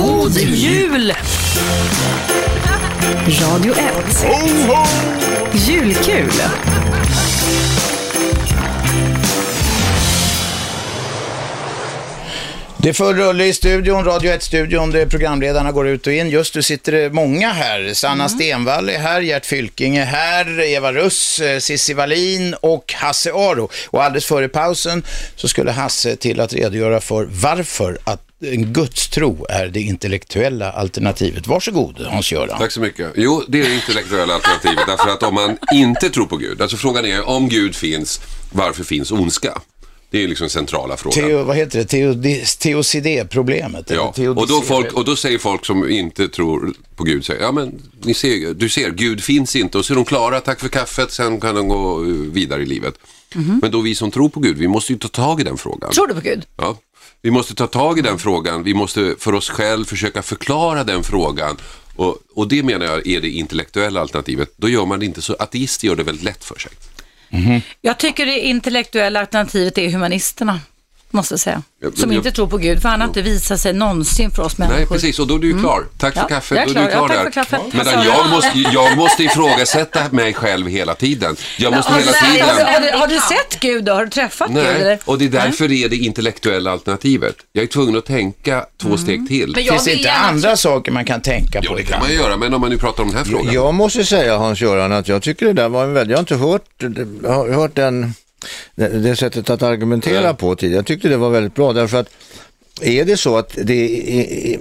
God jul! Radio 1. Julkul. Det är full rulle i studion, Radio 1-studion, där programledarna går ut och in. Just nu sitter det många här. Sanna Stenvall är här, Gert Fylking är här, Eva Russ, eh, Cissi Wallin och Hasse Aro. Och alldeles före pausen så skulle Hasse till att redogöra för varför att en gudstro är det intellektuella alternativet. Varsågod Hans-Göran. Tack så mycket. Jo, det är det intellektuella alternativet. därför att om man inte tror på Gud, alltså frågan är om Gud finns, varför finns ondska? Det är liksom centrala frågan. Teo, vad heter det? Eller Ja, och då, folk, och då säger folk som inte tror på Gud, säger, ja men ni ser, du ser, Gud finns inte och så är de klara, tack för kaffet, sen kan de gå eh, vidare i livet. Men då vi som tror på Gud, vi måste ju ta tag i den frågan. Tror du på Gud? Ja. Vi måste ta tag i den frågan, vi måste för oss själv försöka förklara den frågan. Och, och det menar jag är det intellektuella alternativet. Då gör man det inte så, ateister gör det väldigt lätt för sig. Jag tycker det intellektuella alternativet är humanisterna, måste jag säga. Ja, Som jag- inte tror på Gud, för han har inte visat sig någonsin för oss människor. Nej, precis, och då är du ju klar. Tack för Ja, kaffet, jag är då är du klar. klar Ja, tack för kaffet. Medan jag måste, jag måste ifrågasätta mig själv hela tiden. Jag måste Har, hela du, har, tiden... du, har du sett Gud då? Har du träffat Gud? Nej, Eller? och det är därför det är det intellektuella alternativet. Jag är tvungen att tänka två Mm. steg till. Men Finns det inte gärna- andra saker man kan tänka Jo, på det kan man göra, men om man nu pratar om den här frågan. Jag måste säga Hans-Göran att jag tycker det där var en väldigt, jag har inte hört, jag har hört den, det, det sättet att argumentera Nej. på tidigare. Jag tyckte det var väldigt bra därför att är det så att det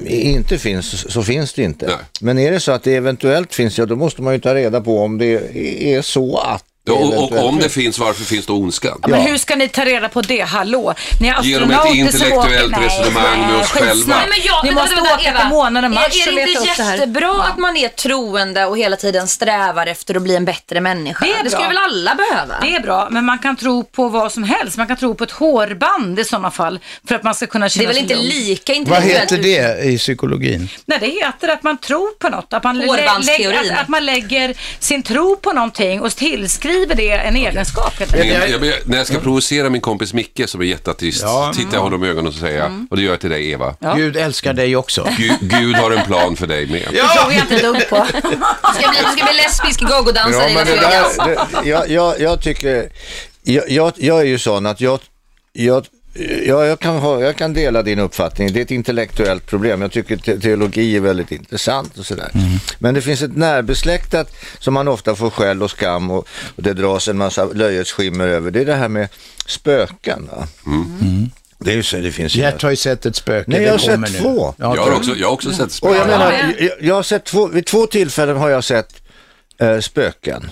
inte finns så finns det inte. Nej. Men är det så att det eventuellt finns, ja då måste man ju ta reda på om det är så att Ja, och, och om det finns. varför finns då ondskan? Ja, men hur ska ni ta reda på det? Hallå? Ni är Genom ett intellektuellt åker- resonemang med oss själva. Nej, men jag, Ni måste vänta, åka Eva. månen och Mars Är, och är det inte det här. jättebra att man är troende och hela tiden strävar efter att bli en bättre människa? Det är det skulle bra. väl alla behöva? Det är bra, men man kan tro på vad som helst. Man kan tro på ett hårband i sådana fall för att man ska kunna Det känna är väl sig inte lugn. lika Vad intellektuellt heter det i psykologin? Nej, det heter att man tror på något. Att man, lä- att, att man lägger sin tro på någonting och tillskriver det en egenskap. helt enkelt. jag, jag, när jag ska provocera min kompis Micke som är jätteartist, Ja. tittar jag honom i ögonen och så säger jag, Mm. och det gör jag till dig Eva, Ja. Gud älskar dig också. Gud, Gud har en plan för dig med. Det tror jag inte ett dugg på. Du ska bli, du ska bli lesbisk gogodansare Ja, i men Las det Vegas. jag, jag, jag tycker, jag, jag, jag är ju sån att jag, jag Ja, jag kan, ha, jag kan dela din uppfattning. Det är ett intellektuellt problem. Jag tycker te teologi är väldigt intressant och sådär. Men det finns ett närbesläktat som man ofta får skäll och skam och, och det dras en massa löjets skimmer över. Det är det här med spöken. Va? Det är ju så, det finns ju... Gert har ju sett ett spöke. Nej, jag har sett nu. två. Ja, Jag har också, jag har också sett Och jag spöken. menar, jag, jag har sett två, vid två tillfällen har jag sett eh, spöken.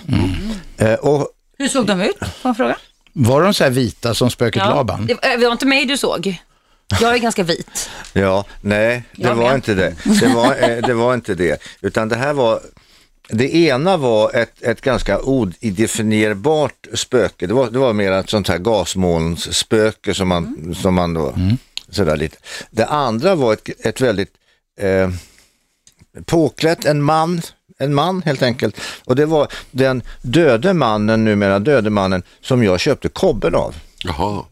Eh, och Hur såg de ut? Får jag fråga? Var de så här vita som spöket Laban? Det, var inte mig du såg. Jag är ganska vit. Ja, nej, det Jag var inte det. Det var, eh, det var inte det. Utan det här var, det ena var ett, ett ganska odefinierbart spöke. Det var, det var mer ett sånt här gasmolnsspöke som man, som man då, sådär lite. Det andra var ett, ett väldigt eh, påklätt, en man, en man helt enkelt. Och det var den döde mannen, numera döde mannen, som jag köpte kobben av. Jaha.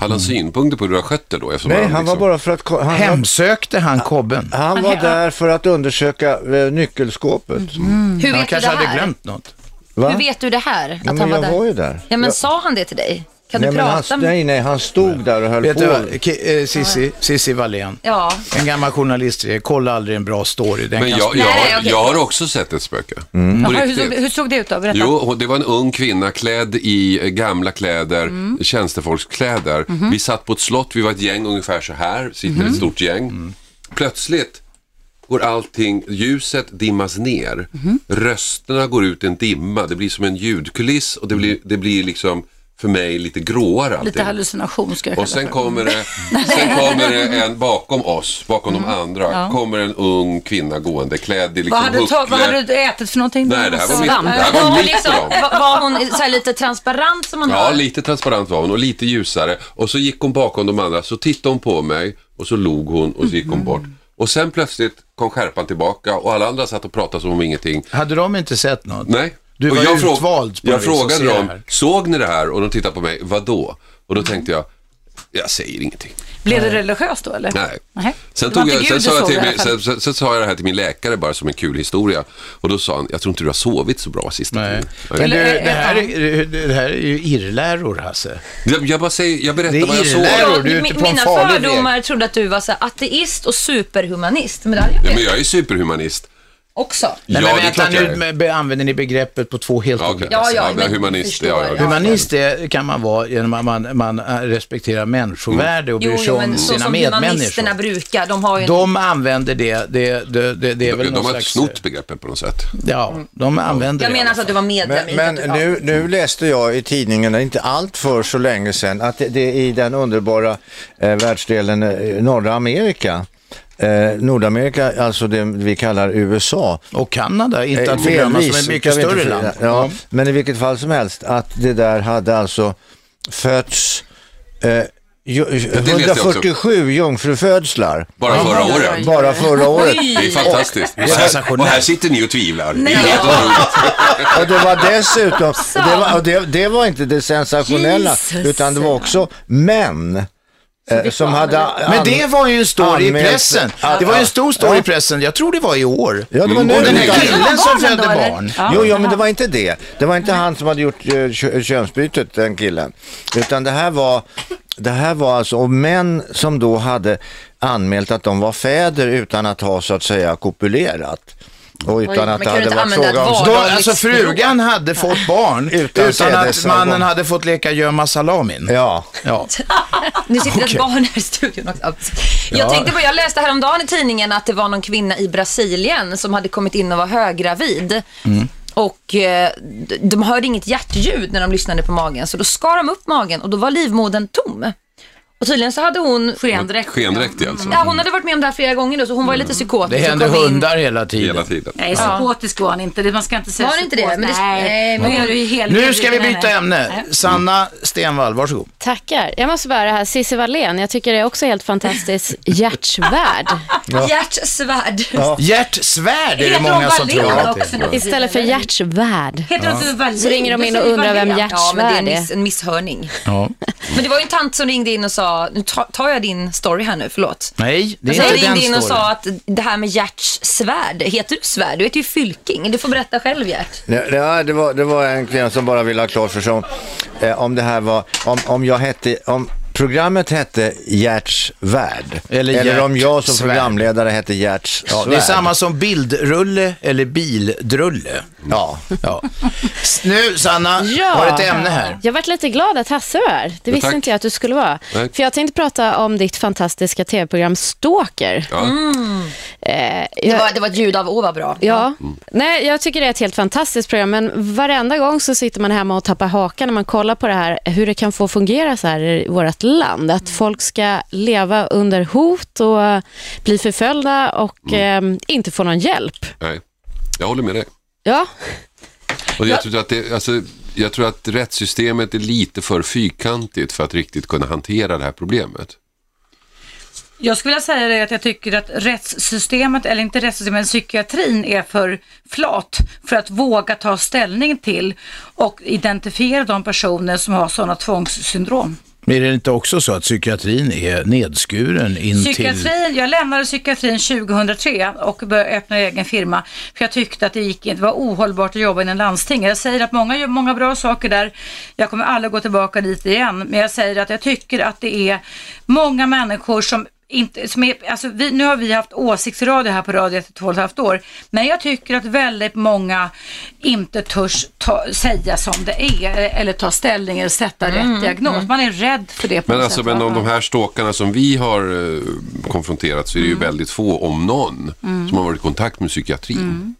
Hade han synpunkter på hur du har skött det då? Eftersom Nej, han var liksom- bara för att... Han, han, Hemsökte han kobben? han var där för att undersöka eh, nyckelskåpet. Hur Han vet du kanske hade glömt något. Va? Hur vet du det här? Att Ja, han men var jag där? var ju där. Ja, men jag, sa han det till dig? Kan nej, du han, prata med nej, nej, han stod där och höll Vet på. du Ki- eh, Cissi Wallén, Ja. en gammal journalist, kolla aldrig en bra story. Den Men jag, jag, Nej, jag har också sett ett spöke. På Jaha, hur, såg, hur såg det ut då? Berätta. Jo, det var en ung kvinna klädd i gamla kläder, tjänstefolkskläder. Vi satt på ett slott, vi var ett gäng ungefär så här, sitter ett stort gäng. Plötsligt går allting, ljuset dimmas ner. Rösterna går ut i en dimma, det blir som en ljudkuliss och det blir, det blir liksom för mig lite gråare allting. Lite hallucination ska jag Och sen kommer det, sen kommer det en bakom oss, bakom de andra, kommer en ung kvinna gående klädd i liksom Vad hade, ta, vad hade du ätit för någonting? Nej, det här var mitt, det här Var var liksom, var- hon så här lite transparent som man Ja, har? lite transparent var hon och lite ljusare. Och så gick hon bakom de andra, så tittade hon på mig och så log hon och så gick hon bort. Och sen plötsligt kom skärpan tillbaka och alla andra satt och pratade som om ingenting. Hade de inte sett något? Nej. Du och var jag utvald på Jag frågade det dem, såg ni det här? Och de tittade på mig, vad då? Och då tänkte jag, Jag säger ingenting. Blev det religiöst då eller? Nej. Nej. Sen, Det tog jag, sen, sa jag till, min- sen, sen, sen sa jag det här till min läkare bara som en kul historia. Och då sa han, jag tror inte du har sovit så bra sista Nej. tiden. Men Eller- det, här är, det här är ju irrläror, Hasse. Jag, jag bara säger, jag Det berättar är vad jag såg. irläror. Ja, du är ute på en Mina farlig väg. fördomar trodde att du var så ateist och superhumanist. Men det jag men jag är superhumanist. Också. Nej, ja, men det är vänta, klart jag nu är. med- be- använder ni begreppet på två helt Ja, olika okej. Ja, ja, men men humanist, förstår, ja, ja. ja. Humanist det kan man vara genom att man, man äh, respekterar människovärde och bryr Jo, sig jo, om men så sina som humanisterna medmänniskor. brukar. De har ju en... De använder det, det, det, det, det är väl De, någon de har slags... snott begreppet på något sätt. Ja, de använder Jag det. menar alla alltså att du var medlem Men, i men att du- nu, nu läste jag i tidningen, inte allt för så länge sedan, att det, det i den underbara eh, världsdelen eh, norra Amerika, eh, Nordamerika, alltså det vi kallar USA. Och Kanada, inte eh, att förglömma, som är mycket inte större land. Ja, men i vilket fall som helst, att det där hade alltså fötts eh, ju- jag också. 147 jungfrufödslar. Bara förra året. Bara förra året. Det är fantastiskt. Och här, sensationellt. och här sitter ni och tvivlar. Det är Nej, ja. Och det var dessutom, det var, det, det var inte det sensationella, Jesus. utan det var också män eh, som hade... Men det var ju en story i pressen. Det var ju en stor story Ja. i pressen. Jag tror det var i år. Ja, det var nu. Och den här killen som födde barn. Jo, jo, men det var inte det. Det var inte han som hade gjort eh, kö- könsbytet, den killen. Utan det här var, det här var alltså och män som då hade anmält att de var fäder utan att ha så att säga kopulerat. Och utan Oj, att det hade varit fråga om... Då, alltså frugan hade fått barn Utan utan, att mannen hade fått leka gömma salamin. Ja, Ja. Nu sitter Okej. ett barn här i studion också. Jag tänkte på, jag läste häromdagen i tidningen att det var någon kvinna i Brasilien som hade kommit in och var höggravid. Och eh, de hörde inget hjärtljud när de lyssnade på magen, så då skar de upp magen och då var livmodern tom. Och tydligen så hade hon, Skendräkt. Skendräktig alltså. ja hon hade varit med om det här flera gånger då, så hon var ju lite psykotisk. Det och hände kom in- hundar hela tiden. Hela tiden. Nej, psykotisk var han inte. Det- Man ska inte säga Var det inte det? psykos. Men det- Nej, nej, men- nu är du ju helt... Nu ska vi byta ämne. Sanna Stenvall, varsågod. Tackar. Jag måste bara det här, Cissi Wallén, jag tycker det är också helt fantastiskt hjärtsvärd. Hjärtsvärd. Gert Svärd är det Heter många hon som Wallén tror att också det är. nu? Istället för hjärtsvärd. Heter hon inte Wallin? Så ringer de in och undrar vem hjärt- Ja, men det är en, Svärd miss, en misshörning. Ja. Men det var ju en tant som ringde in och sa, nu ta- tar jag din story här nu, förlåt. Nej, det är inte jag den ringde in och storyn. sa att det här med Gerts svärd, heter du svärd? Du heter ju Fylking. Du får berätta själv Gert. Ja, det var, det var en kvinna som bara ville ha klart för sig om, eh, om det här var, om, om jag hette, om programmet hette Gerts värld. Eller Eller, om jag som Svärd. programledare hette Gerts Ja, det är samma som bildrulle eller bildrulle. Ja. Ja. Nu, Sanna, Ja. har ett ämne här. Jag varit lite glad att Hasse var här. Det visste tack. inte jag att du skulle vara. Nej. För jag tänkte prata om ditt fantastiska tv-program Stalker. Ja. Eh, Det jag- var, det var ett ljud av, åh vad bra. Ja, nej jag tycker det är ett helt fantastiskt program men varenda gång så sitter man hemma och tappar hakan när man kollar på det här hur det kan få fungera så här i vårt land. Att folk ska leva under hot och bli förföljda och eh, inte få någon hjälp. Nej, jag håller med dig. Ja, Och jag, tror att det, alltså, jag tror att rättssystemet är lite för fyrkantigt för att riktigt kunna hantera det här problemet. Jag skulle vilja säga det att jag tycker att rättssystemet, eller inte rättssystemet, men psykiatrin är för flat för att våga ta ställning till och identifiera de personer som har sådana tvångssyndrom. Men är det inte också så att psykiatrin är nedskuren in till... Jag lämnade psykiatrin 2003 och började öppna egen firma för jag tyckte att det, gick, det var ohållbart att jobba inom landsting. Jag säger att många gör många bra saker där. Jag kommer aldrig gå tillbaka dit igen, men jag säger att jag tycker att det är många människor som inte, som är, alltså vi, nu har vi haft åsiktsradio här på radio i 12,5 år, men jag tycker att väldigt många inte törs ta, säga som det är eller ta ställning eller sätta rätt diagnos. Man är rädd för det på Men något alltså, sätt. men om de här stalkarna som vi har eh, konfronterat så är det Mm. ju väldigt få, om någon, som har varit i kontakt med psykiatrin. Mm.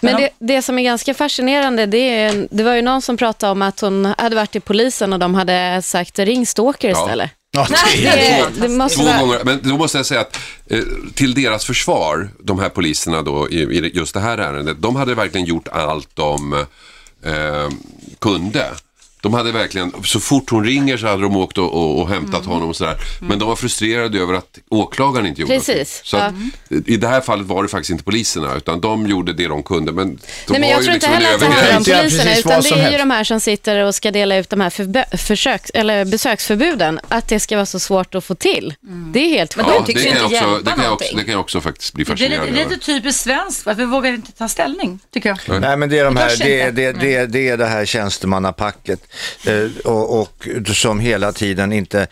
men det, det som är ganska fascinerande det, är, det var ju någon som pratade om att hon hade varit i polisen och de hade sagt ring stalker Ja. Ja, det är... Det, det måste Två vara... gånger, men då måste jag säga att eh, till deras försvar, de här poliserna då i, i just det här ärendet, de hade verkligen gjort allt de eh, kunde. De hade verkligen, så fort hon ringer så hade de åkt och, och, och hämtat Mm. honom och sådär. Men de var frustrerade över att åklagaren inte gjorde Precis, någonting. Så att, i det här fallet var det faktiskt inte poliserna, utan de gjorde det de kunde. Men de Nej, men jag tror inte liksom en heller att det handlar om Inte poliserna, utan det är ju de här som sitter och ska dela ut de här förbe- försöks, eller besöksförbuden, att det ska vara så svårt att få till. Det är helt Men sjukt. de tycks ju det kan inte jag också, hjälpa det kan jag också, det kan jag också faktiskt bli Det är lite, fascinerad typiskt svenskt, att vi vågar inte ta ställning, tycker jag. Nej men det är de Det här, det, inte. det, det, det är det här tjänstemannapacket och, och som hela tiden inte,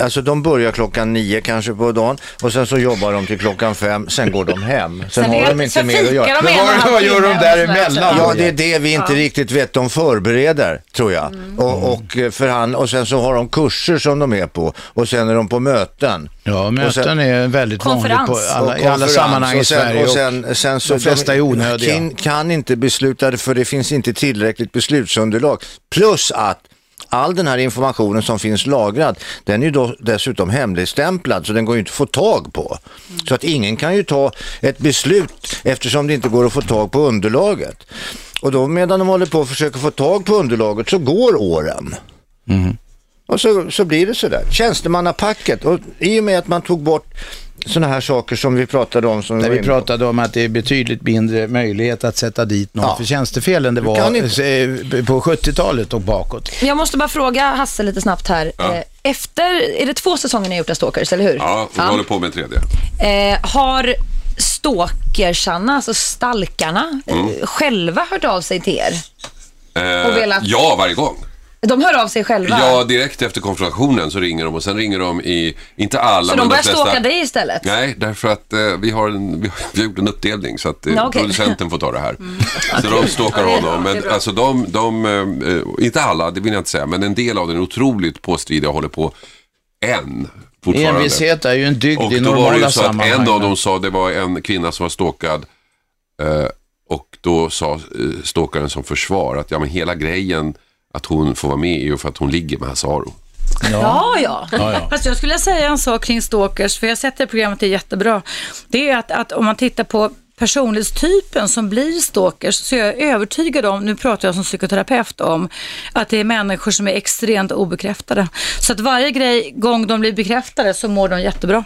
alltså de börjar klockan nio kanske på dagen och sen så jobbar de till klockan fem, sen går de hem. Sen, Sen har de inte mer att göra. Men vad- vad gör de däremellan? Ja, det är det vi inte riktigt vet. De förbereder, tror jag. Mm. Och, och, eh, förhand, och sen så har de kurser som de är på och sen är de på möten. Ja, möten sen- är väldigt vanligt på Konferens. alla, och i alla sammanhang i och sen, Sverige. Och sen, sen så de flesta är onödiga. Kan, kan inte besluta för det finns inte tillräckligt beslutsunderlag. Plus att all den här informationen som finns lagrad, den är ju då dessutom hemligstämplad så den går ju inte att få tag på. Så att ingen kan ju ta ett beslut eftersom det inte går att få tag på underlaget. Och då medan de håller på att försöka få tag på underlaget så går åren. Och så, så blir det sådär. Tjänstemannapacket och i och med att man tog bort sådana här saker som vi pratade om. Som När var vi pratade om att det är betydligt mindre möjlighet att sätta dit någon Ja. för tjänstefel än det var eh, på 70-talet och bakåt. Jag måste bara fråga Hasse lite snabbt här. Ja. Eh, Efter, är det två säsonger ni har gjort av Stalkers, eller hur? Ja, vi håller på med en tredje. Eh, har stalkersarna, alltså stalkarna, Mm. eh, själva hört av sig till er? Eh, Och velat- Ja, varje gång. De hör av sig själva? Ja, direkt efter konfrontationen så ringer de och sen ringer de i, inte alla så men de börjar flesta. stalka dig istället? Nej, därför att eh, vi, har en, vi, har, gjort en uppdelning så att eh, Ja, okej. producenten får ta det här. Så de stalkar Ja, honom. Men alltså de, de eh, inte alla, det vill jag inte säga, men en del av den är otroligt påstridiga och håller på än. Envishet är ju en dygd Och i då var det normala ju så att sammanhang. en av dem sa, det var en kvinna som var stalkad eh, och då sa eh, stalkaren som försvar att ja men hela grejen att hon får vara med är ju för att hon ligger med Hasse Aro. Ja, ja. Ja, ja. Fast jag skulle säga en sak kring stalkers, för jag har sett det programmet, det är jättebra. Det är att, att om man tittar på personlighetstypen som blir stalkers så är jag övertygad om, nu pratar jag som psykoterapeut om, att det är människor som är extremt obekräftade. Så att varje grej, gång de blir bekräftade så mår de jättebra.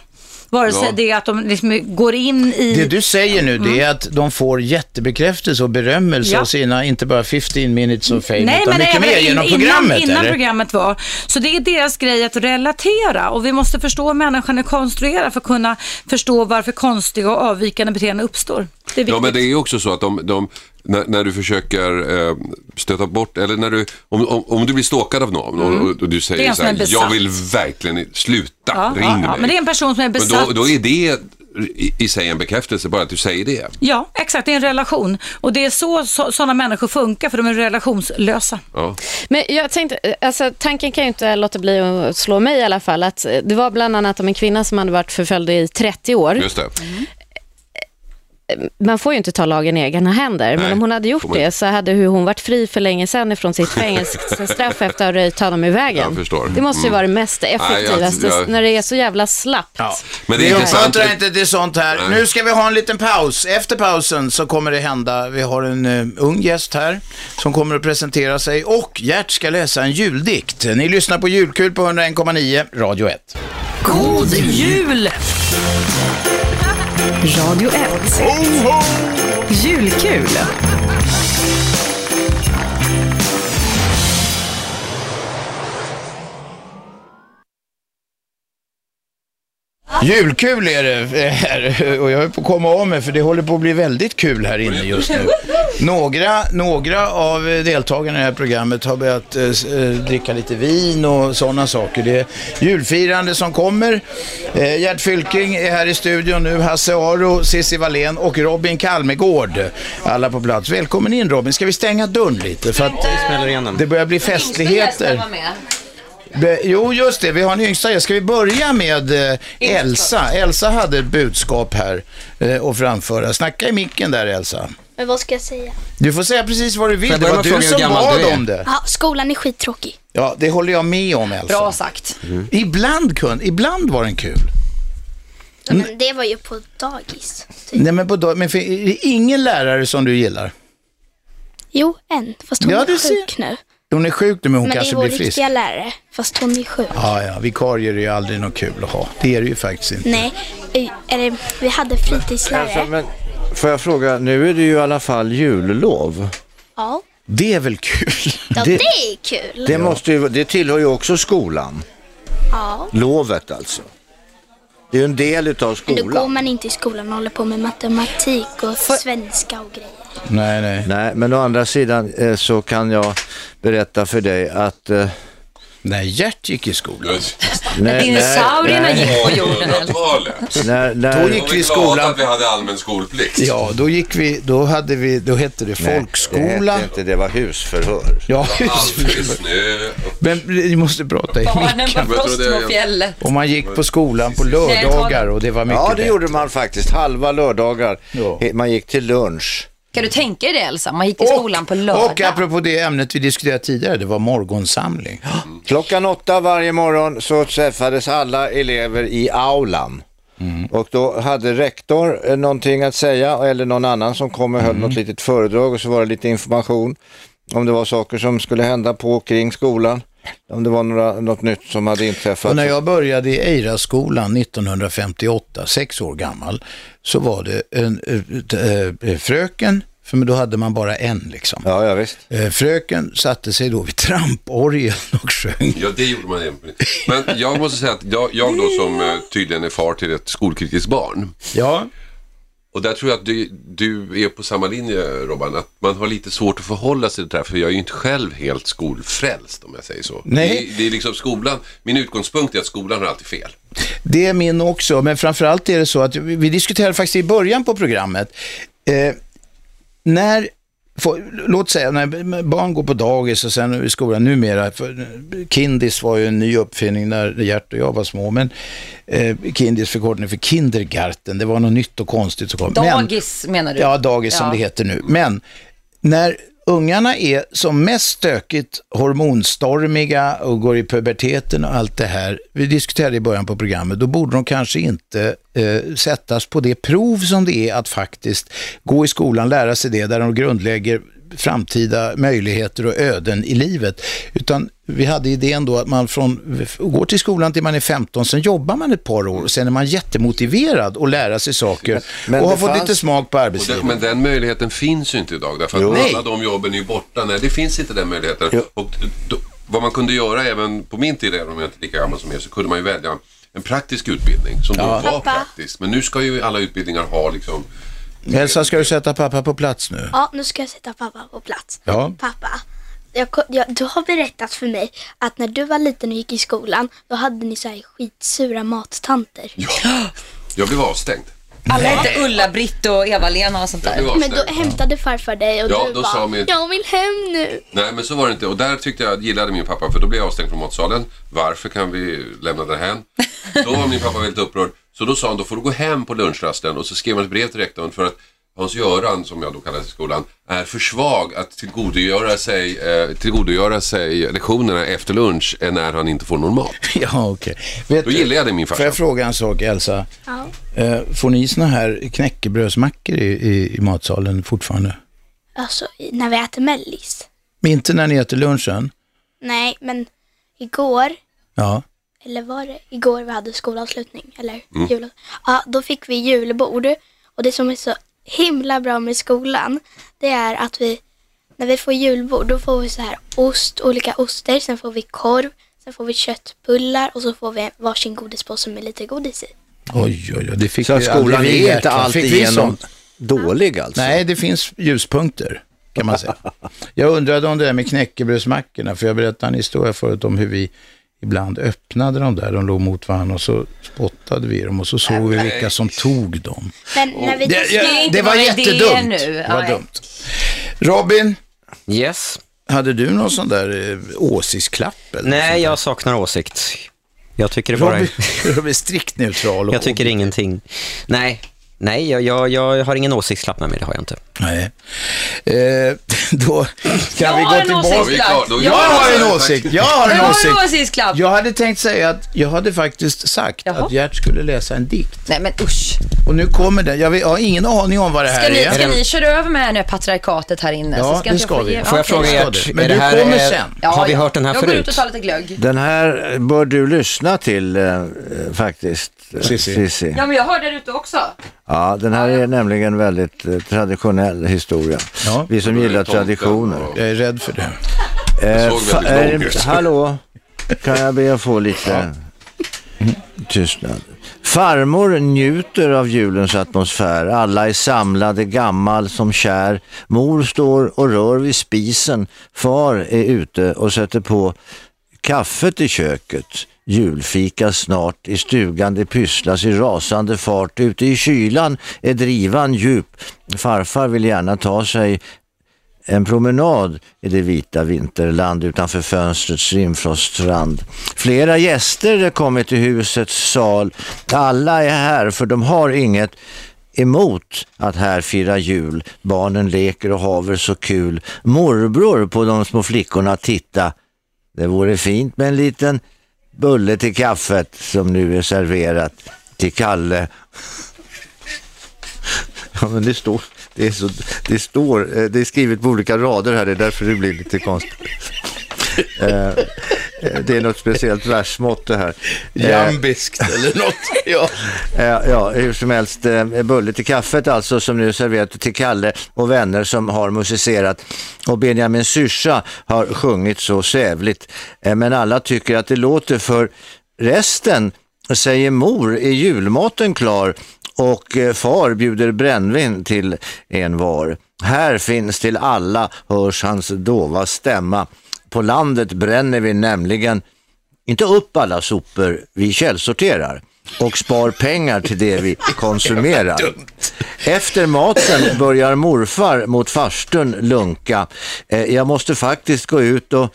Vare sig Ja. det är att de liksom går in i... Det du säger nu det är att de får jättebekräftelse och berömmelse Ja. av sina, inte bara 15 minutes of fame, Nej, utan men mycket mer genom innan, programmet. Innan eller? programmet var. Så det är deras grej att relatera och vi måste förstå hur människan är konstruerad för att kunna förstå varför konstiga och avvikande beteenden uppstår. Det är Ja, men det är ju också så att de, de när, när du försöker eh, stöta bort, eller när du, om, om, om du blir stalkad av någon och, och, och du Det är säger en så som är här, besatt. jag vill verkligen sluta, ja, ring ja, mig. ja, men det är en person som är Men besatt. då, då är det i, i sig en bekräftelse, bara att du säger det. Ja, exakt. Det är en relation. Och det är så sådana människor funkar, för de är relationslösa. Ja. Men jag tänkte, alltså, tanken kan ju inte låta bli att slå mig i alla fall. Att eh, det var bland annat om en kvinna som hade varit förföljd i 30 år. Just det. Man får ju inte ta lagen i egna händer, men Nej, om hon hade gjort det så hade ju hon varit fri för länge sedan ifrån sitt fängelsestraff efter att ha röjt honom i vägen. Jag. Det måste ju Mm. vara det mest effektivaste jag- när det är så jävla slappt. Ja. Men det är intressant. uppmuntrar inte till sånt här. Nej. Nu ska vi ha en liten paus. Efter pausen så kommer det hända, vi har en uh, ung gäst här som kommer att presentera sig och Gert ska läsa en juldikt. Ni lyssnar på Julkul på 101,9 Radio 1. God jul! Radio 1. Julkul. Julkul är det eh, här och jag är på att komma av mig för det håller på att bli väldigt kul här inne just nu. Några, några av eh, deltagarna i det här programmet har börjat eh, eh, dricka lite vin och sådana saker. Det är julfirande som kommer. Eh, Gert Fylking är här i studion nu, Hasse Aro, Cissi Wallén och Robin Kalmegård. Alla på plats. Välkommen in Robin. Ska vi stänga dörren lite för att det börjar bli festligheter. Be, jo, just det. Vi har en yngsta. Ska vi börja med eh, Elsa? Elsa hade ett budskap här eh, att framföra. Snacka i micken där, Elsa. Men vad ska jag säga? Du får säga precis vad du vill. Det var du som bad om det. Ja, skolan är skittråkig. Ja, det håller jag med om, Elsa. Bra sagt. Ibland, kun, ibland var den kul. Men det var ju på dagis. Typ. Nej, men, på, dag- men för, är det ingen lärare som du gillar? Jo, en. Fast hon Ja, är du ser. sjuk nu. Hon är sjuk nu men hon Men det är kanske vår blir frisk. riktiga lärare, fast hon är sjuk. Ja, ja, vikarier är ju aldrig något kul att ha. Det är det ju faktiskt inte. Nej, eh, eller vi hade fritidslärare. Alltså, men, får jag fråga, nu är det ju i alla fall jullov. Ja, Det är väl kul? ja Det- det är kul. Det, måste ju, det tillhör ju också skolan. Ja. Lovet alltså. Det är ju en del utav Men då går skolan. man inte i skolan och håller på med matematik och svenska och grejer. Nej, nej. Nej, men å andra sidan eh, så kan jag berätta för dig att... När Gert gick i skolan. när, Dinosaurierna när, gick på jorden. 1800-talet. när, Då när, gick vi i skolan. att vi hade allmän skolplikt. Ja, då gick vi, då hade vi, då hette det Nej, folkskola. Det hette inte, det var husförhör. Ja, snö. men ni måste prata i micken. det. Och man gick på skolan på lördagar och det var mycket Ja, det gjorde man faktiskt. Halva lördagar. Man gick till lunch. Kan du tänka dig det Elsa? Man gick till skolan på lördag. och apropå det ämnet vi diskuterade tidigare, det var morgonsamling. Klockan åtta varje morgon så träffades alla elever i aulan. Och då hade rektor eh, någonting att säga eller någon annan som kom och höll något litet föredrag och så var det lite information om det var saker som skulle hända på och kring skolan. Om det var några, något nytt som hade inträffat. Och när jag började i Eiraskolan 1958, sex år gammal, så var det en äh, äh, fröken, för då hade man bara en liksom. Ja, ja visst. Eh, Fröken satte sig då vid tramporgeln och sjöng. Ja, det gjorde man även. Men jag måste säga att jag, jag då som eh, tydligen är far till ett skolkritiskt barn. Ja, Och där tror jag att du, du är på samma linje Robban, att man har lite svårt att förhålla sig till det här, för jag är ju inte själv helt skolfrälst om jag säger så. Nej. Det, det är liksom skolan, min utgångspunkt är att skolan har alltid fel. det är min också, men framförallt är det så att vi diskuterade faktiskt i början på programmet, eh, när Får, låt säga när barn går på dagis och sen i skolan numera, för Kindis var ju en ny uppfinning när Gert och jag var små, men eh, Kindis förkortning för Kindergarten, det var något nytt och konstigt som kom. Men- Dagis menar du? Ja, dagis som Ja. det heter nu. Men när ungarna är som mest stökigt hormonstormiga och går i puberteten och allt det här, vi diskuterade i början på programmet, då borde de kanske inte eh, sättas på det prov som det är att faktiskt gå i skolan, lära sig det, där de grundlägger framtida möjligheter och öden i livet. Utan vi hade idén då att man från, går till skolan till man är 15, sen jobbar man ett par år och sen är man jättemotiverad att lära sig saker Men och har fått fanns- lite smak på arbetslivet. den, men den möjligheten finns ju inte idag, därför att Jo. alla de jobben är ju borta. Nej, det finns inte den möjligheten. Jo. Och då, vad man kunde göra även på min tid, även om jag inte är lika gammal som er, så kunde man ju välja en praktisk utbildning som då var Pappa. praktisk. Men nu ska ju alla utbildningar ha liksom Elsa, ska du sätta pappa på plats nu? Ja, nu ska jag sätta pappa på plats. Ja. Pappa, jag, jag, du har berättat för mig att när du var liten och gick i skolan, då hade ni så här skitsura mattanter. Jag blev avstängd. Alla hette Ulla-Britt och Eva-Lena och sånt Jag blev där. Men då hämtade farfar dig och Ja, du då bara, sa min- jag vill hem nu. Nej, men så var det inte. Och där tyckte jag, gillade min pappa, för då blev jag avstängd från matsalen. Varför kan vi lämna det här? Då var min pappa väldigt upprörd. Så då sa han, då får du gå hem på lunchrasten. Och så skrev han ett brev till rektorn för att Hans-Göran, som jag då kallas i skolan, är för svag att tillgodogöra sig, eh, tillgodogöra sig lektionerna efter lunch eh, när han inte får någon mat. Ja, okej. Vet Då du- gillar jag det min Får farsa. jag fråga en sak, Elsa? Ja. Eh, får ni såna här knäckebrödsmackor i, i, i matsalen fortfarande? Alltså, i- när vi äter mellis. Men inte när ni äter lunchen? Nej, men igår, Ja. eller var det igår vi hade skolavslutning? Eller Mm. jul? Ja, då fick vi julbord. Och det som är så himla bra med skolan, det är att vi, när vi får julbord, då får vi så här ost, olika oster, sen får vi korv, sen får vi köttbullar och så får vi varsin godispåse med lite godis i. Oj, oj, oj. Det fick Så vi skolan aldrig är inte va? alltid Fick vi igenom sånt? dålig alltså. Nej, det finns ljuspunkter kan man säga. Jag undrade om det där med knäckebrödsmackorna, för jag berättade en historia förut om hur vi ibland öppnade dem där, de låg mot varandra och så spottade vi dem och så såg vi vilka som tog dem. Men när vi Det, inte det var jättedumt. nu. Det var dumt. Robin, Yes. hade du någon sån där eh, åsiktsklapp? Eller Nej, jag saknar åsikt. Jag tycker det bara Robin, är... Strikt neutral. och- Jag tycker ingenting. Nej, nej jag, jag, jag har ingen åsiktslapp med mig, det har jag inte. Nej. Eh, då ska Jag vi gå tillbaka. Jag har en åsikt. Jag har en Jag har en åsikt. Jag hade tänkt säga att jag hade faktiskt sagt Jaha. att Gert skulle läsa en dikt. Nej men usch. Och nu kommer den. Jag vet- jag har ingen aning om vad det här Ska ni, är. ska ni köra över med nu patriarkatet här inne? Ja, så ska det ska jag få vi. Får jag fråga ska Gert. Men du här, kommer sen. Ja, har vi hört den här jag går ut förut? och tar lite glögg. Den här bör du lyssna till eh, faktiskt, eh. Cissi. Ja, men jag hörde det ute också. Ja, den här är nämligen väldigt eh, traditionell historia. Ja. Vi som gillar Tomten traditioner. Jag är rädd för det. Eh, ut. hallå, kan jag be att få lite tystnad? Farmor njuter av julens atmosfär. Alla är samlade, gammal som kär. Mor står och rör vid spisen. Far är ute och sätter på kaffet i köket. Julfika snart, i stugan det pysslas i rasande fart. Ute i kylan är drivan djup. Farfar vill gärna ta sig en promenad i det vita vinterland utanför fönstrets rimfroststrand. Flera gäster har kommit till husets sal. Alla är här för de har inget emot att här fira jul. Barnen leker och haver så kul. Morbror på de små flickorna titta. Det vore fint med en liten bulle till kaffet som nu är serverat till Kalle. Ja, men det står, det är, så, det står, eh, det är skrivet på olika rader här, det är därför det blir lite konstigt. Eh, eh, det är något speciellt versmått det här. Eh, Jambiskt eller något. Ja. Ja, hur som helst, bulle till kaffet alltså som nu serverat till Kalle och vänner som har musicerat. Och Benjamin Syrsa har sjungit så sävligt. Men alla tycker att det låter för resten, säger mor, är julmaten klar och far bjuder brännvin till en var. Här finns till alla, hörs hans dova stämma. På landet bränner vi nämligen inte upp alla sopor vi källsorterar och spar pengar till det vi konsumerar. Efter maten börjar morfar mot farstun lunka. Eh, Jag måste faktiskt gå ut och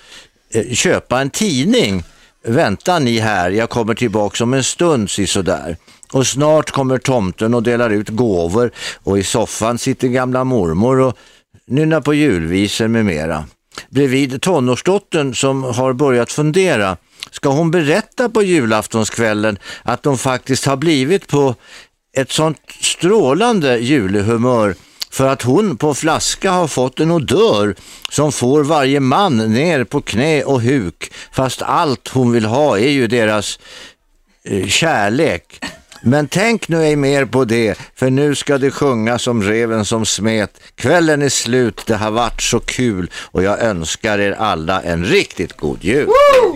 eh, köpa en tidning. Vänta ni här, jag kommer tillbaka om en stund sådär. Och snart kommer tomten och delar ut gåvor och i soffan sitter gamla mormor och nynnar på julvisor med mera. Bredvid tonårsdottern som har börjat fundera. Ska hon berätta på julaftonskvällen att de faktiskt har blivit på ett sånt strålande julhumör för att hon på flaska har fått en odör som får varje man ner på knä och huk fast allt hon vill ha är ju deras eh, kärlek. Men tänk nu ej mer på det, för nu ska det sjunga som reven som smet. Kvällen är slut, det har varit så kul och jag önskar er alla en riktigt god jul.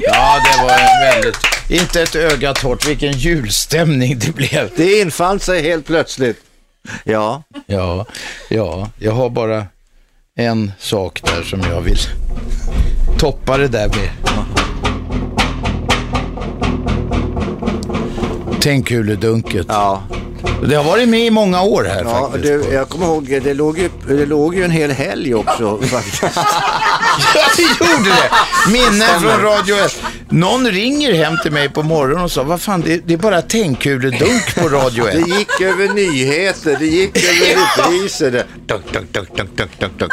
ja, det var en väldigt... Inte ett öga torrt. Vilken julstämning det blev. Det infann sig helt plötsligt. Ja, Ja, ja, jag har bara en sak där som jag vill toppa det där med. Tänk Tändkuledunket. ja. Det har varit med i många år här ja faktiskt. du, jag kommer ihåg, det låg, ju, det låg ju en hel helg också faktiskt. Ja, det gjorde det! Minnen från Radio 1. Någon ringer hem till mig på morgonen och sa, vad fan, det, det är bara tändkuledunk på Radio 1. Det gick över nyheter, det gick över repriser. det- Dunk, dunk, dunk, dunk, dunk, dunk, dunk.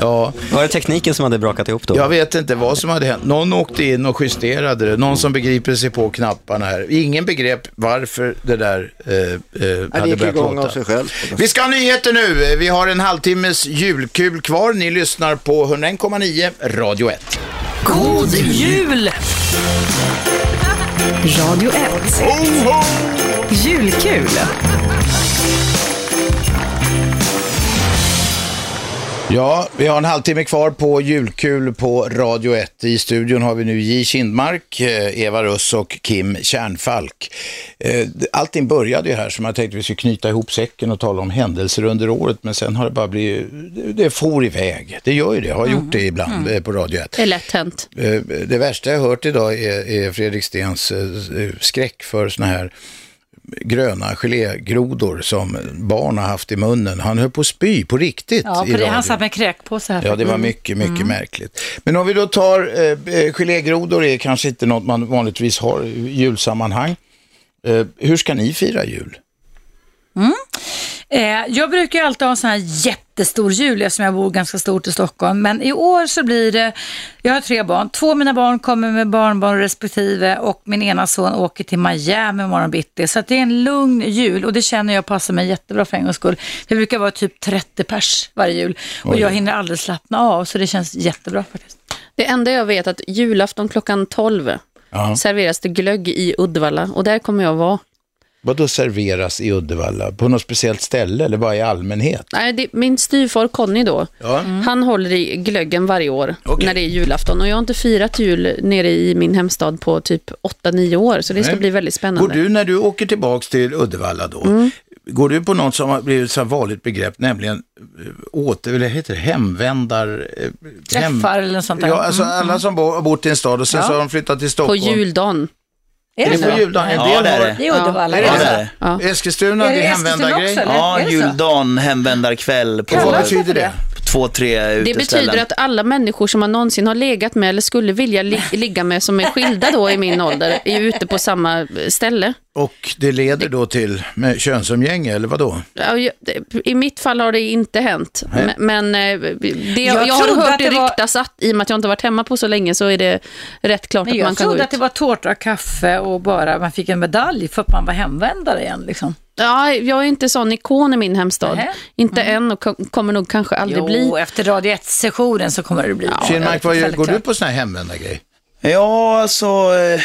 Ja, Var det tekniken som hade brakat ihop då? jag vet inte vad som hade hänt. Någon åkte in och justerade det. Någon som begriper sig på knapparna här. Ingen begrep varför det där eh, eh, Det hade gick igång av låta. sig själv. Vi ska ha nyheter nu. Vi har en halvtimmes julkul kvar. Ni lyssnar på 101,9 Radio 1. God jul! Radio 1. Julkul. Ja, vi har en halvtimme kvar på julkul på Radio 1. I studion har vi nu J. Kindmark, eh, Eva Russ och Kim Kärnfalk. Eh, Allting började ju här som jag tänkte vi skulle knyta ihop säcken och tala om händelser under året, men sen har det bara blivit, det- for iväg. Det gör ju det, har gjort det ibland eh, på Radio 1. Det är lätt hänt. Det värsta jag hört idag är, är Fredrik Stens skräck för såna här gröna gelégrodor som barn har haft i munnen. Han höll på att spy på riktigt Ja, på det, han satt med kräkpåse här. Ja, det var mycket, mycket märkligt. Men om vi då tar, eh, eh, gelégrodor är kanske inte något man vanligtvis har i julsammanhang. Eh, hur ska ni fira jul? Eh, jag brukar alltid ha en sån här jättestor jul eftersom jag bor ganska stort i Stockholm. Men i år så blir det, jag har tre barn, två av mina barn kommer med barnbarn respektive och min ena son åker till Miami imorgon bitti. Så att det är en lugn jul och det känner jag passar mig jättebra för en gångs skull. Det brukar vara typ 30 pers varje jul och jag hinner aldrig slappna av så det känns jättebra faktiskt. Det enda jag vet är att julafton klockan 12 Ja. serveras det glögg i Uddevalla och där kommer jag vara. Vad då serveras i Uddevalla? På något speciellt ställe eller bara i allmänhet? Nej, det, min styvfar Conny då, Ja. han håller i glöggen varje år Okej. när det är julafton. Och jag har inte firat jul nere i min hemstad på typ 8-9 år, så det ska Nej. bli väldigt spännande. Går du när du åker tillbaks till Uddevalla då, går du på något som har blivit så här vanligt begrepp, nämligen eh, åter, eller heter det, hemvändar... eh, Träffar eller något sånt där. Ja, alltså alla som bo, har bott i en stad och sen Ja. så har de flyttat till på Stockholm. juldagen. Är Är det det på juldagen? En Ja, det är det. Det är Uddevalla. Ja, det är det. Ja. Eskilstuna, det är hemvändargrej. Ja, juldagen, hemvändarkväll på vad betyder det? Två, tre Det betyder att alla människor som man någonsin har legat med eller skulle vilja li ligga med som är skilda då i min ålder är ute på samma ställe. Och det leder då till med könsumgänge, eller vad då? I mitt fall har det inte hänt. Nej. Men, eh, det, jag, Jag har trodde hört att det det var- ryktas att i och med att jag inte har varit hemma på så länge så är det rätt klart Men att man jag kan gå trodde ut. att det var tårta och kaffe och bara man fick en medalj för att man var hemvändare igen. Liksom. Ja, jag är inte sån ikon i min hemstad. Nähä. Inte än och ko- kommer nog kanske aldrig bli. efter Radio 1-sessionen så kommer det bli. Ja, Kinmark, går du på såna här hemvändargrej? Ja, alltså, eh,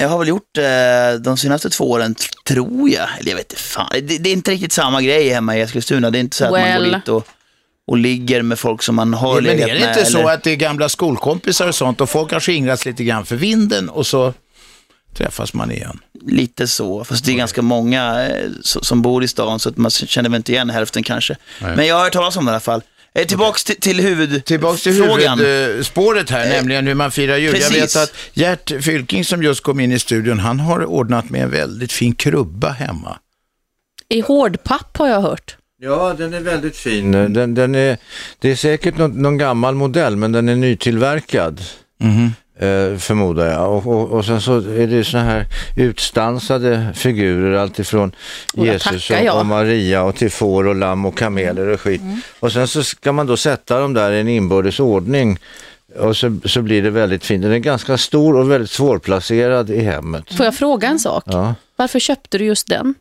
jag har väl gjort det de senaste två åren, tror jag. Eller jag vet inte fan. Det, det är inte riktigt samma grej hemma i Eskilstuna. Det är inte så att man går dit och, och ligger med folk som man har Men legat är det med. inte så eller- att det är gamla skolkompisar och sånt och folk har skingrats lite grann för vinden och så träffas man igen? Lite så, fast det är ganska många eh, so- som bor i stan så att man känner väl inte igen hälften kanske. Men jag har hört talas om det i alla fall. Eh, tillbaks till, till huvudfrågan. Tillbaks till huvudspåret här, nämligen hur man firar jul. Jag vet precis. att Gert Fylking som just kom in i studion, han har ordnat med en väldigt fin krubba hemma. I hårdpapp har jag hört. Ja, den är väldigt fin. Den, den är, det är säkert någon, någon gammal modell, men den är nytillverkad. Eh, förmodar jag. Och, och, och sen så är det såna här utstansade figurer, alltifrån Och Jesus och, och Maria och till får och lamm och kameler och skit. Och sen så ska man då sätta dem där i en inbördes ordning och så, så blir det väldigt fint. Den är ganska stor och väldigt svårplacerad i hemmet. Får jag fråga en sak? Ja. Varför köpte du just den?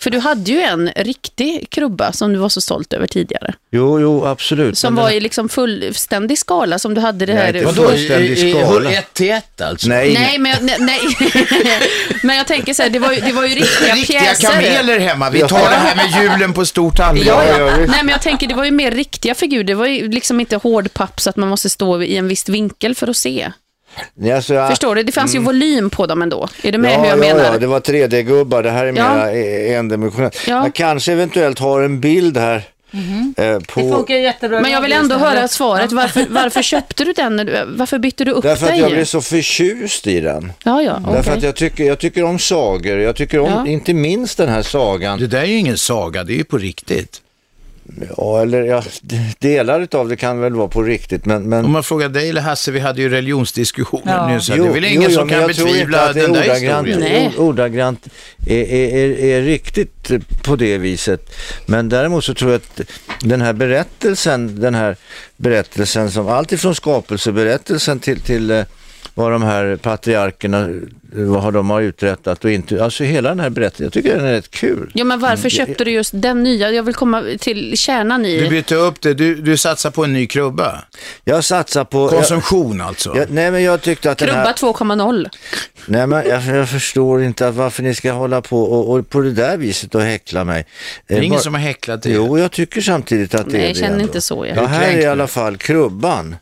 För du hade ju en riktig krubba som du var så stolt över tidigare. Jo, jo, absolut. Som Men var i liksom fullständig skala som du hade det Nej, här... Vadå? fullständig skala. 1 till 1 alltså? Nej, Nej, men jag, nej, nej. men jag tänker så här, det var ju, det var ju riktiga, Riktiga pjäser. kameler hemma, vi tar det här med julen på stort allvar. Ja, Ja. Nej, men jag tänker det var ju mer riktiga figurer. Det var ju liksom inte hårdpapp så att man måste stå i en viss vinkel för att se. Alltså, Förstår du? Det fanns ju volym på dem ändå. Är du med hur jag ja, menar? Ja, det var 3D-gubbar. Det här är Ja. mera eh, endimensionellt. Ja. Jag kanske eventuellt har en bild här eh, Det på... funkar jättebra. Men jag vill ändå höra svaret. Varför, varför köpte du den? Varför bytte du upp Därför att dig? jag blev så förtjust i den. Ja, ja, okej. Därför att jag tycker, jag tycker om sagor. Jag tycker om, Ja. inte minst den här sagan. Det där är ju ingen saga, det är ju på riktigt. Ja, eller ja, delar av det kan väl vara på riktigt, men... men... Om man frågar dig eller Hasse, vi hade ju religionsdiskussioner Ja. nyss. Det är väl ingen som men kan jag tror inte betvivla den där ordagrant, historien? Nej. ord- ordagrant är, är, är, är riktigt på det viset. Men däremot så tror jag att den här berättelsen, den här berättelsen som alltifrån skapelseberättelsen till, till eh, vad de här patriarkerna, vad har de har uträttat och inte, alltså hela den här berättelsen, jag tycker den är rätt kul. Ja, men varför köpte du just den nya? Jag vill komma till kärnan Du i... bytte upp det, du, du satsar på en ny krubba. Jag satsar på... Konsumtion alltså. Jag, jag, nej men jag tyckte att den Krubba här... 2.0. Nej, men jag, jag förstår inte att varför ni ska hålla på och, och på det där viset och häckla mig. Det är Eh, ingen bara- som har häcklat det. Jo, jag tycker samtidigt att det Nej, är jag det känner ändå. inte så. Ja, Ja. här är i alla fall krubban.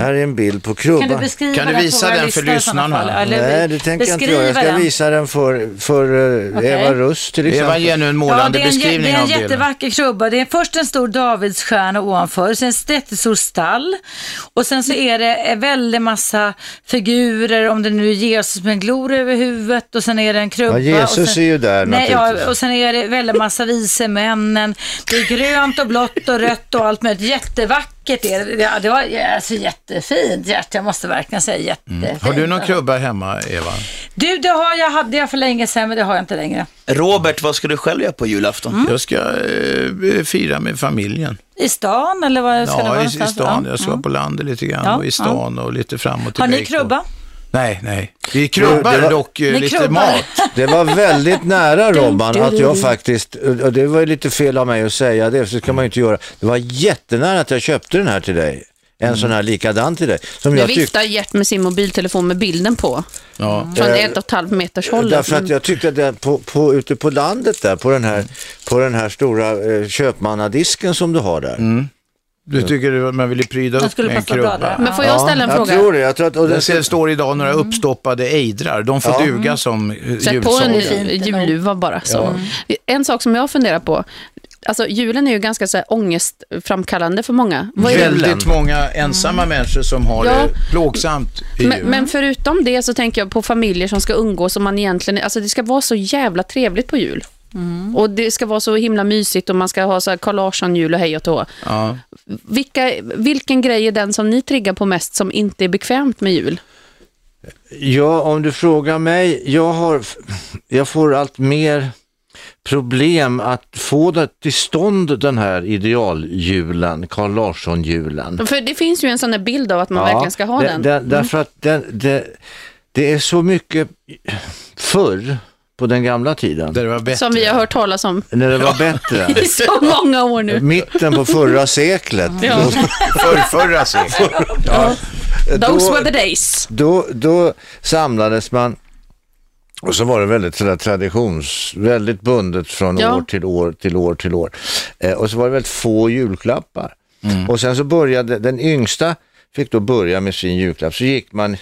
Här är en bild på Kan du krubban. beskriva Kan du visa den för lyssnarna? Nej, det tänker jag inte göra. Jag ska den. visa den för, för eh, Okej. Eva Russ till exempel. Eva ger nu en Ja, målande det är en, jä- beskrivning det är en av bilden. jättevacker krubba. Det är först en stor Davidsstjärna ovanför, sen ett jättestor stall och sen så är det en väldig massa figurer, om det nu är Jesus med en gloria över huvudet och sen är det en krubba. Ja, Jesus och sen, är ju där nej, naturligtvis. ja, och sen är det väldigt massa vise männen. Det är grönt och blått och rött och allt möjligt. Jättevackert vackert är det. Ja, det var alltså, jättefint, Gert. Jag måste verkligen säga jättefint. Mm. Har du någon krubba hemma, Eva? Du, det har jag, hade jag för länge sedan, men det har jag inte längre. Robert, vad ska du själv göra på julafton? Mm. Jag ska eh, fira med familjen. I stan eller vad ska det vara Ja, i, stan. Ja. Jag ska på landet lite grann Ja, och i stan och lite fram och Har tillbaka. ni krubba? Nej, nej. Vi krubbar Det var- dock eh, Ni lite krubbar. mat. Det var väldigt nära Robban att jag faktiskt, och det var ju lite fel av mig att säga det, så ska man ju inte göra. Det var jättenära att jag köpte den här till dig. En sån här likadan till dig. Som Nu jag viftar Gert med sin mobiltelefon med bilden på. Ja. Från Eh, ett och ett halvt meters håll. Därför att jag tyckte att det, på, på, ute på landet där, på den här, på den här stora eh, köpmannadisken som du har där. Du tycker att man ville pryda upp med en krubba? Men får jag ställa en jag fråga? tror det. Jag tror att, och Det ser- står idag några uppstoppade ejdrar. De får Ja. duga som eh, Sätt på en julsånger. julluva bara. Så. En sak som jag funderar på. Alltså julen är ju ganska så här ångestframkallande för många. Vad är det? Väldigt många ensamma människor som har Ja. det plågsamt i Men, men förutom det så tänker jag på familjer som ska umgås och man egentligen, alltså det ska vara så jävla trevligt på jul. Och det ska vara så himla mysigt och man ska ha så här Carl Larsson-jul och hej och tå. Ja. Vilka, vilken grej är den som ni triggar på mest som inte är bekvämt med jul? Ja, om du frågar mig, jag, har, jag får allt mer problem att få det till stånd den här idealjulen, Carl Larsson-julen. För det finns ju en sån här bild av att man verkligen ska ha det, den. det, Därför att det, det, det är så mycket förr på den gamla tiden, Där det var bättre. Som vi har hört talas om när det var bättre. i så många år nu. Mitten på förra seklet. Ja. För, förra seklet. Those Då- were the days. då, då samlades man och så var det väldigt sådär traditions, väldigt bundet från Ja. år till år till år till år. Eh, och så var det väldigt få julklappar. Och sen så började, den yngsta fick då börja med sin julklapp, så gick man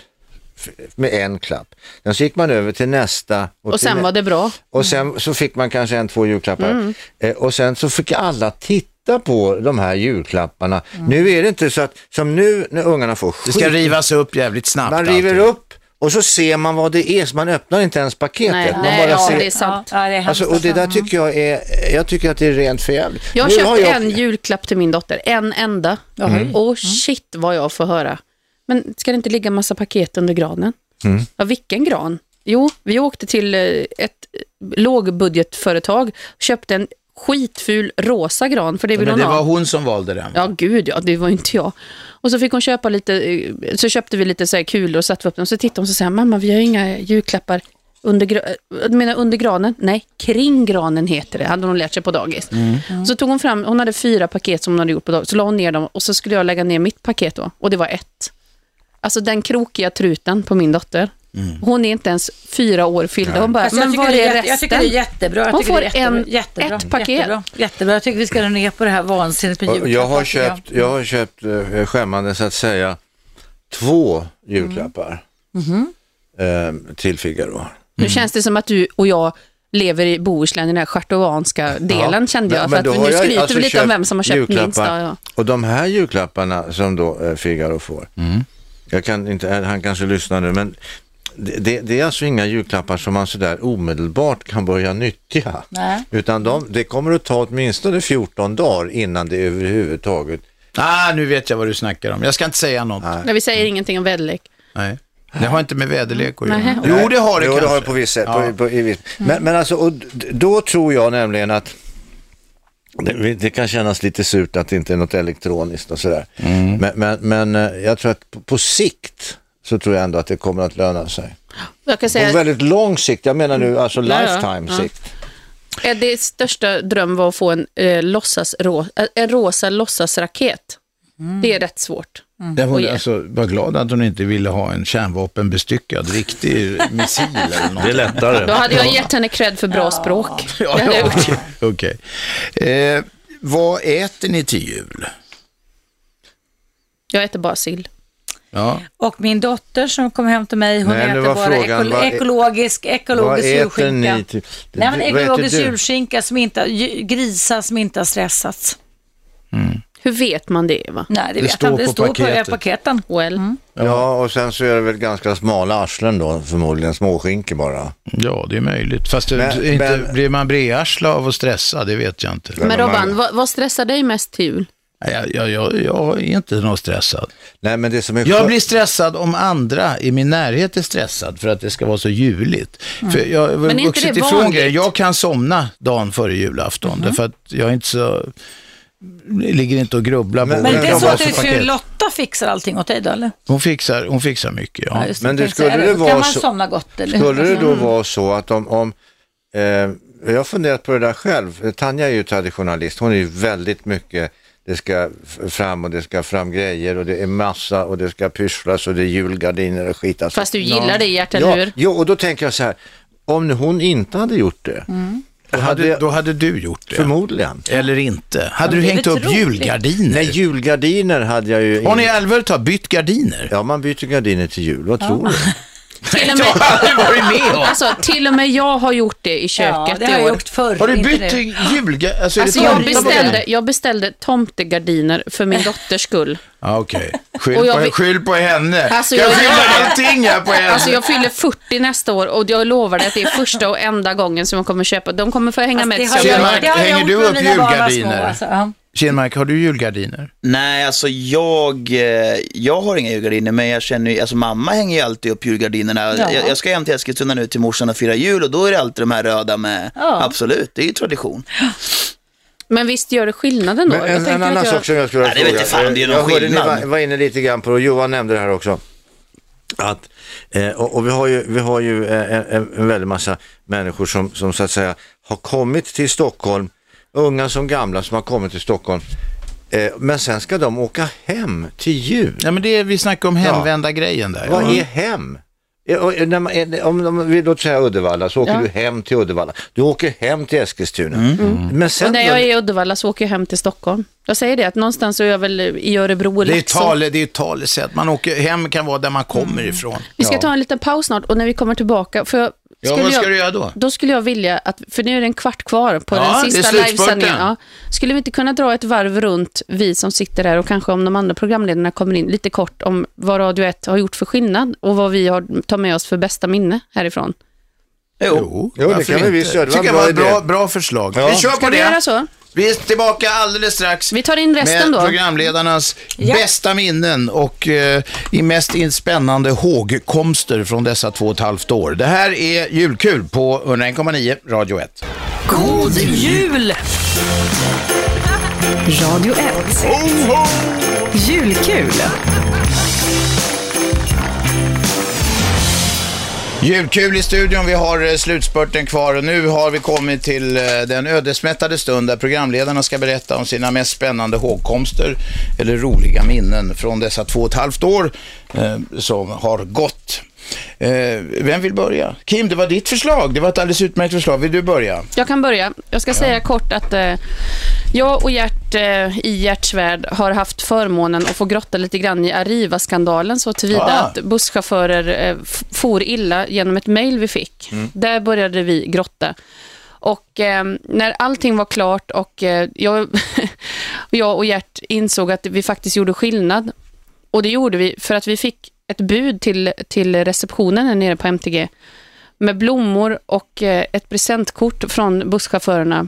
med en klapp. Sen så gick man över till nästa. Och till sen var det bra. och sen så fick man kanske en, två julklappar. Mm. Eh, och sen så fick alla titta på de här julklapparna. Nu är det inte så att, som nu när ungarna får Det ska skit- rivas upp jävligt snabbt. man river allting. upp och så ser man vad det är, så man öppnar inte ens paketet. Nej, man nej bara ja, ser... det är sant. Ja, det är hemskt. Alltså, och det där tycker jag är, jag tycker att det är rent för jävligt. Jag Nu köpte har jag- en julklapp till min dotter, en enda. Och shit vad jag får höra. Men ska det inte ligga massa paket under granen? Ja, vilken gran? Jo, vi åkte till eh, ett eh, lågbudgetföretag och köpte en skitful rosa gran, för det vill Men hon det ha. var hon som valde den. Ja, gud ja, det var inte jag. Och så fick hon köpa lite, eh, så köpte vi lite så här kulor och satte upp dem. Så tittade hon och sa, mamma vi har inga julklappar under, menar under granen? Nej, kring granen heter det, hade hon lärt sig på dagis. Så tog hon fram, hon hade fyra paket som hon hade gjort på dagis, så la hon ner dem och så skulle jag lägga ner mitt paket då, och det var ett. Alltså den krokiga truten på min dotter. Hon är inte ens fyra år fyllda. Hon bara, men var det är resten? Jag tycker det är jättebra. Jag Hon får det är jättebra. en- jättebra. ett paket. Jättebra. jättebra. Jag tycker vi ska ner på det här vansinnet med julklappar. Jag har köpt, jag har köpt eh, skämmande så att säga, två julklappar eh, till Figaro. Nu känns det som att du och jag lever i Bohuslän, i den här schartovanska delen kände jag. Men- för men att nu skryter alltså vi lite om vem som har köpt minst. julklappar. Ja, ja. Och de här julklapparna som då eh, Figaro får, jag kan inte, han kanske lyssnar nu, men det, det, är alltså inga julklappar som man sådär omedelbart kan börja nyttja. Nej. Utan de, det kommer att ta åtminstone 14 dagar innan det överhuvudtaget Ah, nu vet jag vad du snackar om. Jag ska inte säga något. Nej. Nej, vi säger ingenting om väderlek. Det har inte med väderlek att göra. Nej. Jo, det har det jo, kanske. det har det på visst sätt. Ja. På, på, i. Men, men alltså, och då tror jag nämligen att det, det kan kännas lite surt att det inte är något elektroniskt och sådär. Mm. Men, men, men eh, jag tror att på, på sikt så tror jag ändå att det kommer att löna sig. Jag kan På säga, väldigt lång sikt, jag menar nu alltså Ja, lifetime Ja. sikt. Eddie största dröm var att få en, eh, låtsas, eh, en rosa låtsasraket. Det är rätt svårt. Jag var, Oj. alltså, var glad att hon inte ville ha en kärnvapenbestyckad riktig missil eller något. Det är lättare. Då hade jag gett henne cred för bra språk. Ja, jag ja, gjort. okej. okej. Eh, vad äter ni till jul? Jag äter bara sill. Ja. Och min dotter som kom hem till mig, hon Nej, äter var bara frågan, ekolo- ekologisk, Vad ekologisk äter julskinka. ni till? Nej, men vad äter ekologisk julskinka som inte, grisar som inte har stressats. Hur vet man det, va? Nej, det, Det vet står jag inte. Det på står paketet. på paketen. Well. Ja, och sen så är det väl ganska smala arslen då, förmodligen småskinka bara. ja, det är möjligt. Fast det, Men- inte, men- blir man brearsla av att stressa, det vet jag inte. Men Robban, vad, vad stressar dig mest till jul? Jag, jag, jag, jag är inte någon stressad. Nej, men det som är Jag blir stressad om andra i min närhet är stressad för att det ska vara så juligt. För jag har Mm. Men är inte vuxit det ifrån grejer. Jag kan somna dagen före julafton därför att jag är inte så ligger inte och grubblar Men- Men det är så att du, paket. för Lotta fixar allting åt dig då, eller? Hon fixar, hon fixar mycket, ja. Ja, Men det, det skulle det Då vara kan man så- somna gott, eller Skulle det då vara så att om, om eh, jag har funderat på det där själv, Tanja är ju traditionalist, hon är ju väldigt mycket det ska fram och det ska fram grejer och det är massa och det ska pysslas och det är julgardiner och skit. Alltså. Fast du gillar det Gert, eller ja, hur? Jo, och då tänker jag så här, om nu hon inte hade gjort det, Då hade, då hade du gjort det. förmodligen. Eller inte. Hade Ja, du hängt upp troligt. julgardiner? Nej, julgardiner hade jag ju. Har ni i Älvhult har bytt gardiner? Ja, man byter gardiner till jul, vad tror du? Till och Jag med, har aldrig varit med om. alltså, till och med jag har gjort det i köket Ja, det i har jag år. gjort förr. Har du inte bytt julgardiner? Alltså, är Alltså jag tomtar på beställde, jag beställde tomtegardiner för min dotters skull. Ja, Okej, skyll, Och jag på, vill- skyll på henne. Alltså, jag jag skyller allting här på henne. Alltså jag fyller 40 nästa år och jag lovar dig att det är första och enda gången som jag kommer köpa. De kommer få hänga med Det tills har jag Tjena, jag, det har jag hänger gjort du med upp mina barn var små, julgardiner? Alltså. Ja. Kinmark, har du julgardiner? Nej, alltså jag, eh, jag har inga julgardiner, men jag känner ju, alltså mamma hänger ju alltid upp julgardinerna. Ja. Jag, jag ska hem till Eskilstuna nu till morsan och fira jul och då är det alltid de här röda med. Ja. Absolut, det är ju tradition. Men visst gör det skillnad ändå? Men Jag en, en att annan jag- sak som jag skulle vilja Nej, det vet fråga. inte fan, det är någon jag hörde ni skillnad. var, var inne lite grann på och Johan nämnde det här också. Att, eh, och, och vi har ju, vi har ju eh, en, en väldig massa människor som, som så att säga har kommit till Stockholm, unga som gamla som har kommit till Stockholm. Eh, men sen ska de åka hem till jul. Ja, men det är, vi snackar om hemvända grejen där. Vad Ja. är hem? Eh, eh, när man, om om vi låt säga Uddevalla så åker Ja. du hem till Uddevalla. Du åker hem till Eskilstuna. Men sen Och när jag är i Uddevalla så åker jag hem till Stockholm. Jag säger det, att någonstans så är jag väl i Örebro eller Det är, Laxå. tale, det är ett talesätt. Man åker hem kan vara där man kommer ifrån. Vi ska ta en liten paus snart och när vi kommer tillbaka, för jag, Ja, vad ska jag, du göra då? Då skulle jag vilja att, för nu är det en kvart kvar på Ja, den sista livesändningen. Ja. Skulle vi inte kunna dra ett varv runt, vi som sitter här och kanske om de andra programledarna kommer in, lite kort om vad Radio 1 har gjort för skillnad och vad vi har tar med oss för bästa minne härifrån. Jo. Jo, det kan vi visst göra. Det var tycker en jag var bra ett bra, idé. bra förslag. Ja. Vi kör Ska på vi göra det. så? Vi är tillbaka alldeles strax Vi tar in resten med då. programledarnas Ja. bästa minnen och eh, i mest in- spännande hågkomster från dessa två och ett halvt år. Det här är Julkul på 101,9 Radio 1. God jul! Radio 1. Julkul. Julkul i studion, vi har eh, slutspurten kvar och nu har vi kommit till eh, den ödesmättade stund där programledarna ska berätta om sina mest spännande hågkomster eller roliga minnen från dessa två och ett halvt år eh, som har gått. Eh, vem vill börja? Kim, det var ditt förslag. Det var ett alldeles utmärkt förslag. Vill du börja? Jag kan börja. Jag ska säga kort att eh, jag och Gert eh, i Gerts värld har haft förmånen att få grotta lite grann i Arriva-skandalen så tillvida Ah. att busschaufförer eh, for illa genom ett mejl vi fick. Där började vi grotta. Och eh, när allting var klart och eh, jag, jag och Gert insåg att vi faktiskt gjorde skillnad. Och det gjorde vi för att vi fick ett bud till, till receptionen här nere på MTG med blommor och eh, ett presentkort från busschaufförerna.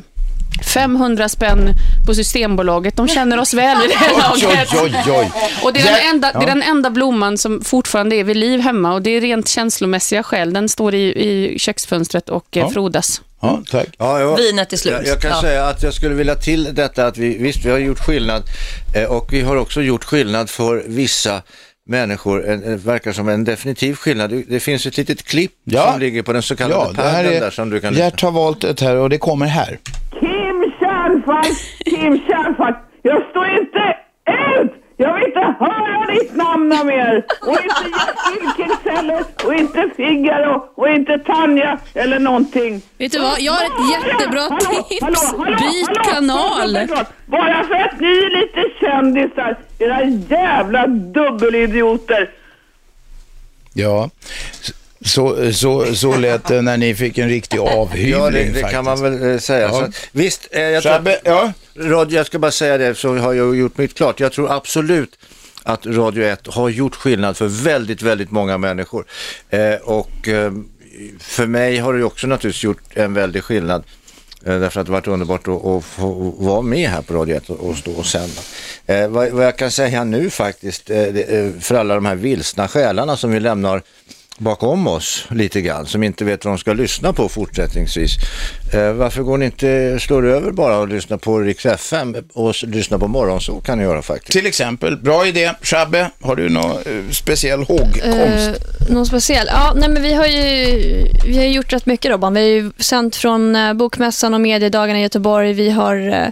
500 spänn på Systembolaget. De känner oss väl i det här laget. oj, oj. Och det är, den enda, det är den enda blomman som fortfarande är vid liv hemma och det är rent känslomässiga skäl. Den står i, i köksfönstret och eh, Ja. frodas. Ja, tack. Ja, jag, Vinet är slut. Jag, jag kan Ja. säga att jag skulle vilja till detta att vi, visst vi har gjort skillnad eh, och vi har också gjort skillnad för vissa människor, en, verkar som en definitiv skillnad. Det- Det finns ett litet klipp Ja. som ligger på den så kallade Ja, padden där som du är... kan lyssna Gert har valt ett här och det kommer här. Kim Kärnfalk, Kim Kärnfalk, jag står inte ut! Jag vill inte ditt namn mer! Och inte heller, och inte Figaro, och inte Tanja eller någonting. Vet du vad? Jag har ett jättebra tips. Byt kanal. förlåt, förlåt. Bara för att ni är lite kändisar, era jävla dubbelidioter. Ja, så, så, så lät det när ni fick en riktig avhyvling Ja, det, det faktiskt. kan man väl eh, säga. Ja. Så visst, eh, jag, tror, ja. Radio, jag ska bara säga det, så har jag gjort mitt klart. Jag tror absolut att Radio 1 har gjort skillnad för väldigt, väldigt många människor. Eh, och eh, för mig har det också naturligtvis gjort en väldig skillnad. Eh, därför att det har varit underbart att, att få vara med här på Radio 1 och, stå och sända. Eh, vad, vad jag kan säga nu faktiskt, eh, eh för alla de här vilsna själarna som vi lämnar bakom oss lite grann, som inte vet vad de ska lyssna på fortsättningsvis. Eh, varför går ni inte, slår över bara och lyssnar på Rix FM och lyssnar på morgon så kan ni göra faktiskt. Till exempel, bra idé. Shabbe, har du någon eh, speciell hågkomst? Eh, någon speciell? Ja, nej men vi har ju vi har gjort rätt mycket Robban. Vi har ju sänt från eh, Bokmässan och mediedagarna i Göteborg. Vi har, eh,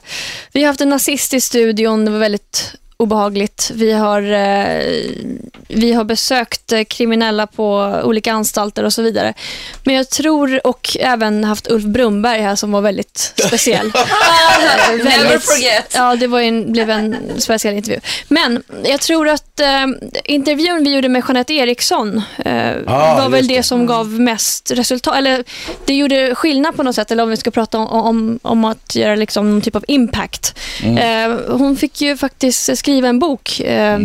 vi har haft en nazist i studion. Det var väldigt obehagligt. Vi har, eh, vi har besökt eh, kriminella på olika anstalter och så vidare. Men jag tror, och även haft Ulf Brumberg här som var väldigt speciell. Eh, Never forget. Ja, det var ju en, blev en speciell intervju. Men jag tror att eh, intervjun vi gjorde med Jeanette Eriksson eh, Ah, var väl det, det. som gav mest resultat. Eller det gjorde skillnad på något sätt, eller om vi ska prata om, om, om att göra liksom någon typ av impact. Mm. Eh, hon fick ju faktiskt skriva en bok eh,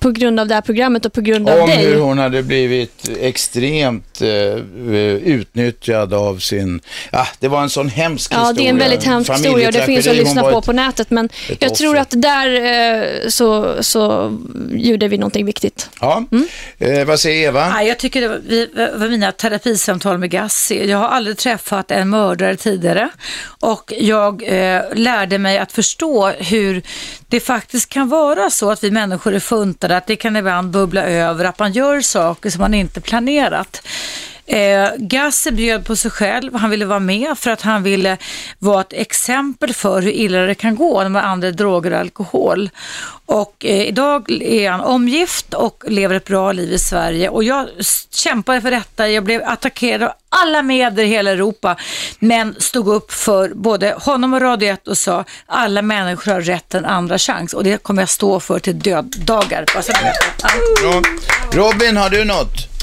på grund av det här programmet och på grund av Om dig. hur hon hade blivit extremt eh, utnyttjad av sin... Ja, det var en sån hemsk Ja, historia. det är en väldigt hemsk historia och det finns att lyssna på ett- på nätet. Men jag offer. tror att där eh, så, så gjorde vi någonting viktigt. Ja. Mm. Eh, vad säger Eva? Nej, jag tycker det var, vi, var mina terapisamtal med Gassi. Jag har aldrig träffat en mördare tidigare och jag eh, lärde mig att förstå hur det faktiskt kan vara så att vi människor är funtade, att det kan ibland bubbla över, att man gör saker som man inte planerat. Eh, Gassi bjöd på sig själv, han ville vara med för att han ville vara ett exempel för hur illa det kan gå när man använder droger och alkohol. Och eh, idag är han omgift och lever ett bra liv i Sverige och jag kämpade för detta. Jag blev attackerad av alla medier i hela Europa men stod upp för både honom och Radio 1 och sa alla människor har rätt till en andra chans och det kommer jag stå för till döddagar. Ja. Robin, har du något?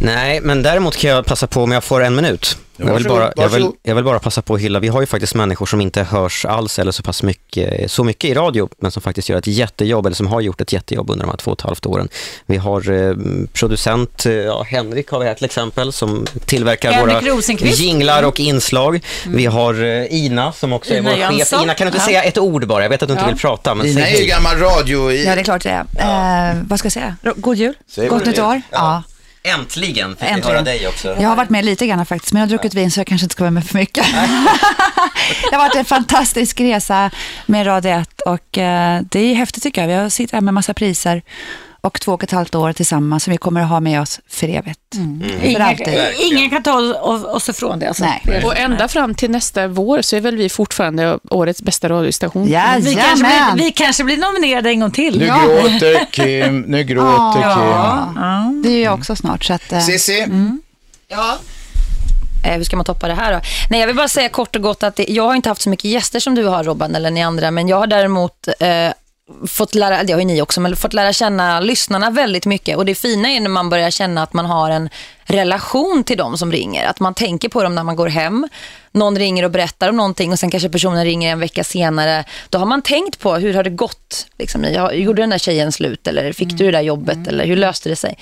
Nej, men däremot kan jag passa på om jag får en minut. Jag vill, bara, jag, vill, jag vill bara passa på att hylla, vi har ju faktiskt människor som inte hörs alls eller så pass mycket, så mycket i radio, men som faktiskt gör ett jättejobb, eller som har gjort ett jättejobb under de här två och ett halvt åren. Vi har eh, producent, eh, ja, Henrik har vi här till exempel, som tillverkar Henrik våra Rosenqvist. jinglar och inslag. Vi har eh, Ina som också Ina är vår chef. Jönsson. Ina, kan du inte Ja. säga ett ord bara? Jag vet att du inte Ja. vill prata, men Ina är ju gammal radio... I... Ja, det är klart det är. Eh, vad ska jag säga? God jul. Säg Gott nytt år. Ja. Äntligen fick vi höra dig också. Jag har varit med lite grann faktiskt, men jag har druckit vin så jag kanske inte ska vara med för mycket. det har varit en fantastisk resa med Radio 1 och eh, det är häftigt tycker jag. Vi har suttit här med massa priser och två och ett halvt år tillsammans som vi kommer att ha med oss för evigt. För Ingen, alltid. ingen kan ta oss, ifrån det. Alltså. Nej. Och ända fram till nästa vår så är väl vi fortfarande årets bästa radiostation. Vi kanske, blir, vi kanske blir nominerade en gång till. Nu gråter Kim, nu gråter Kim. Det är jag också snart. Så att, eh, Cissi? Ja. Eh, hur ska man toppa det här då? Nej, jag vill bara säga kort och gott att det, jag har inte haft så mycket gäster som du har Robban eller ni andra, men jag har däremot eh, fått lära, det har ju ni också, men fått lära känna lyssnarna väldigt mycket. Och det fina är när man börjar känna att man har en relation till dem som ringer. Att man tänker på dem när man går hem. Någon ringer och berättar om någonting och sen kanske personen ringer en vecka senare. Då har man tänkt på hur har det gått? Liksom, jag, gjorde den där tjejen slut? Eller fick du det där jobbet? Eller hur löste det sig?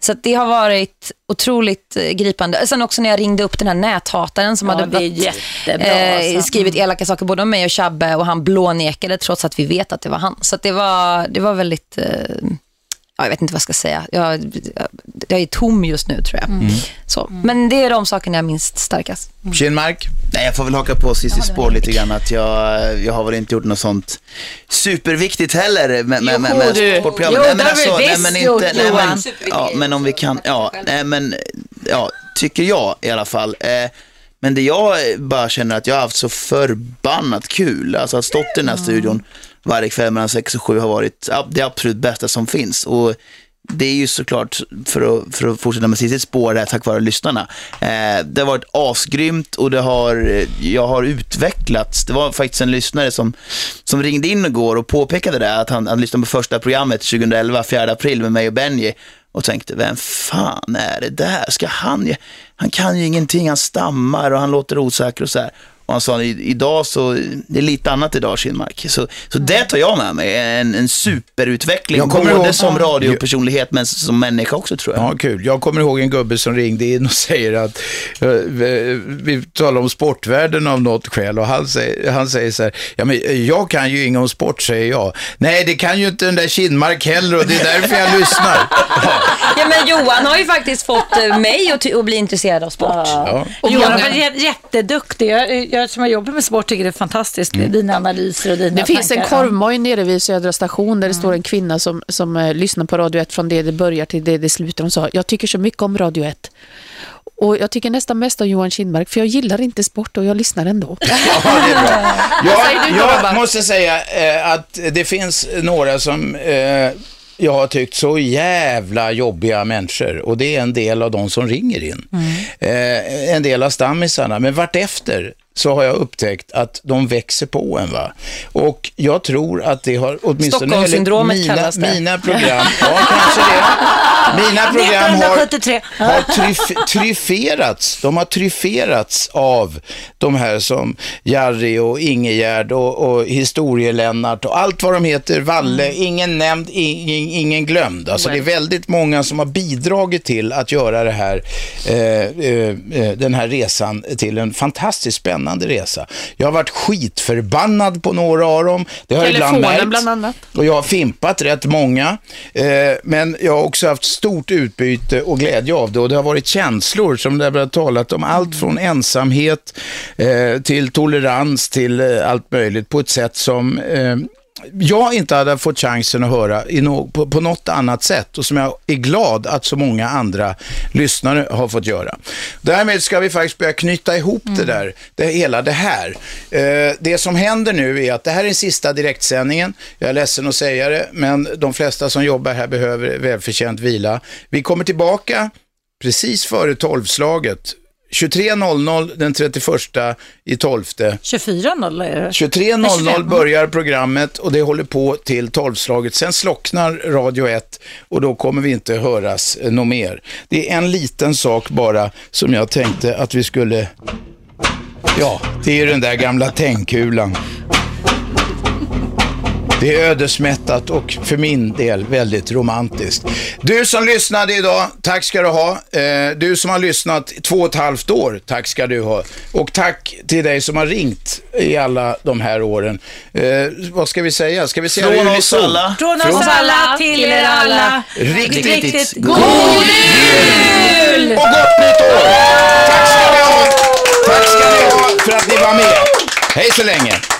Så det har varit otroligt eh, gripande. Sen också när jag ringde upp den här näthataren som Ja, hade varit, jättebra, alltså. skrivit elaka saker både om mig och Chabbe och han blånekade trots att vi vet att det var han. Så det, var, det var väldigt, eh, ja, jag vet inte vad jag ska säga. Jag, jag är tom just nu tror jag. Mm. Så. Men det är de sakerna jag minst starkast. Kinmark? Nej, jag får väl haka på Cissi spår lite grann att jag, jag har väl inte gjort något sånt superviktigt heller med, med, med, med sportprogrammet. Jo, men det har vi nej, visst men gjort, inte, nej, men, ja, men om vi kan, ja, nej, men, ja, tycker jag i alla fall. Eh, men det jag bara känner att jag har haft så förbannat kul, alltså att stått i den här studion varje kväll mellan sex och sju har varit det absolut bästa som finns. Och det är ju såklart, för att, för att fortsätta med sitt spår där, tack vare lyssnarna. Eh, det har varit asgrymt och det har, jag har utvecklats. Det var faktiskt en lyssnare som, som ringde in igår och påpekade det, att han, han lyssnade på första programmet 2011, 4 april med mig och Benji och tänkte, vem fan är det där? Ska han, han kan ju ingenting, han stammar och han låter osäker och så här. Och han sa, "I- idag så, det är lite annat idag Kinmark. Så, så det tar jag med mig, en, en superutveckling. Jag kommer Både ihåg- som radiopersonlighet men som människa också tror jag. Ja, kul. Jag kommer ihåg en gubbe som ringde in och säger att eh, vi, talar om sportvärlden av något skäl och han säger, han säger så här, ja, men jag kan ju inget om sport säger jag. Nej, det kan ju inte den där Kinmark heller och det är därför jag lyssnar. Ja, men Johan har ju faktiskt fått eh, mig att, att bli intresserad av sport. Ja. Och Johan var jä- jätteduktig. Jag, jag som har jobbat med sport tycker det är fantastiskt. Dina analyser och dina Det finns en tankar. korvmoj nere vid Södra station där det står en kvinna som, som eh, lyssnar på Radio 1 från det det börjar till det det slutar. Hon sa, jag tycker så mycket om Radio 1. Och jag tycker nästan mest om Johan Kindmark, för jag gillar inte sport och jag lyssnar ändå. Ja. Jag, jag måste säga eh, att det finns några som eh, jag har tyckt så jävla jobbiga människor och det är en del av de som ringer in. Eh, en del av stammisarna, men vartefter så har jag upptäckt att de växer på en. Va? Och jag tror att det har, åtminstone Stockholmssyndromet mina, kallas det. mina program, ja kanske det. Mina program har, 1973. har tryf, tryfferats. De har tryfferats av de här som Jarry och Ingegärd och, och Historielennart och allt vad de heter, Valle, Mm. ingen nämnd, ingen, ingen glömd. Alltså det är väldigt många som har bidragit till att göra det här, eh, eh, eh, den här resan till en fantastiskt spännande resa. Jag har varit skitförbannad på några av dem. Det har jag ibland Telefonen märkt. bland annat. Och jag har fimpat rätt många. Eh, men jag har också haft stort utbyte och glädje av det. Och det har varit känslor som det har talat om. Allt från ensamhet eh, till tolerans till eh, allt möjligt på ett sätt som eh, jag inte hade fått chansen att höra no på, på något annat sätt och som jag är glad att så många andra lyssnare har fått göra. Därmed ska vi faktiskt börja knyta ihop det där, det, hela det här. Eh, det som händer nu är att det här är den sista direktsändningen. Jag är ledsen att säga det, men de flesta som jobbar här behöver välförtjänt vila. Vi kommer tillbaka precis före tolvslaget. 23.00 den 31 i 12. 24-0 är det. 23.00 börjar programmet och det håller på till tolvslaget. Sen slocknar Radio 1 och då kommer vi inte höras eh, något mer. Det är en liten sak bara som jag tänkte att vi skulle... Ja, det är ju den där gamla tändkulan. Det är ödesmättat och för min del väldigt romantiskt. Du som lyssnade idag, tack ska du ha. Eh, Du som har lyssnat två och ett halvt år, tack ska du ha. Och tack till dig som har ringt i alla de här åren. Eh, vad ska vi säga? Ska vi säga Från oss alla. Från oss alla till er alla. Riktigt, riktigt god jul! Och gott nytt år! Tack ska ni ha! Tack ska ni ha för att ni var med. Hej så länge!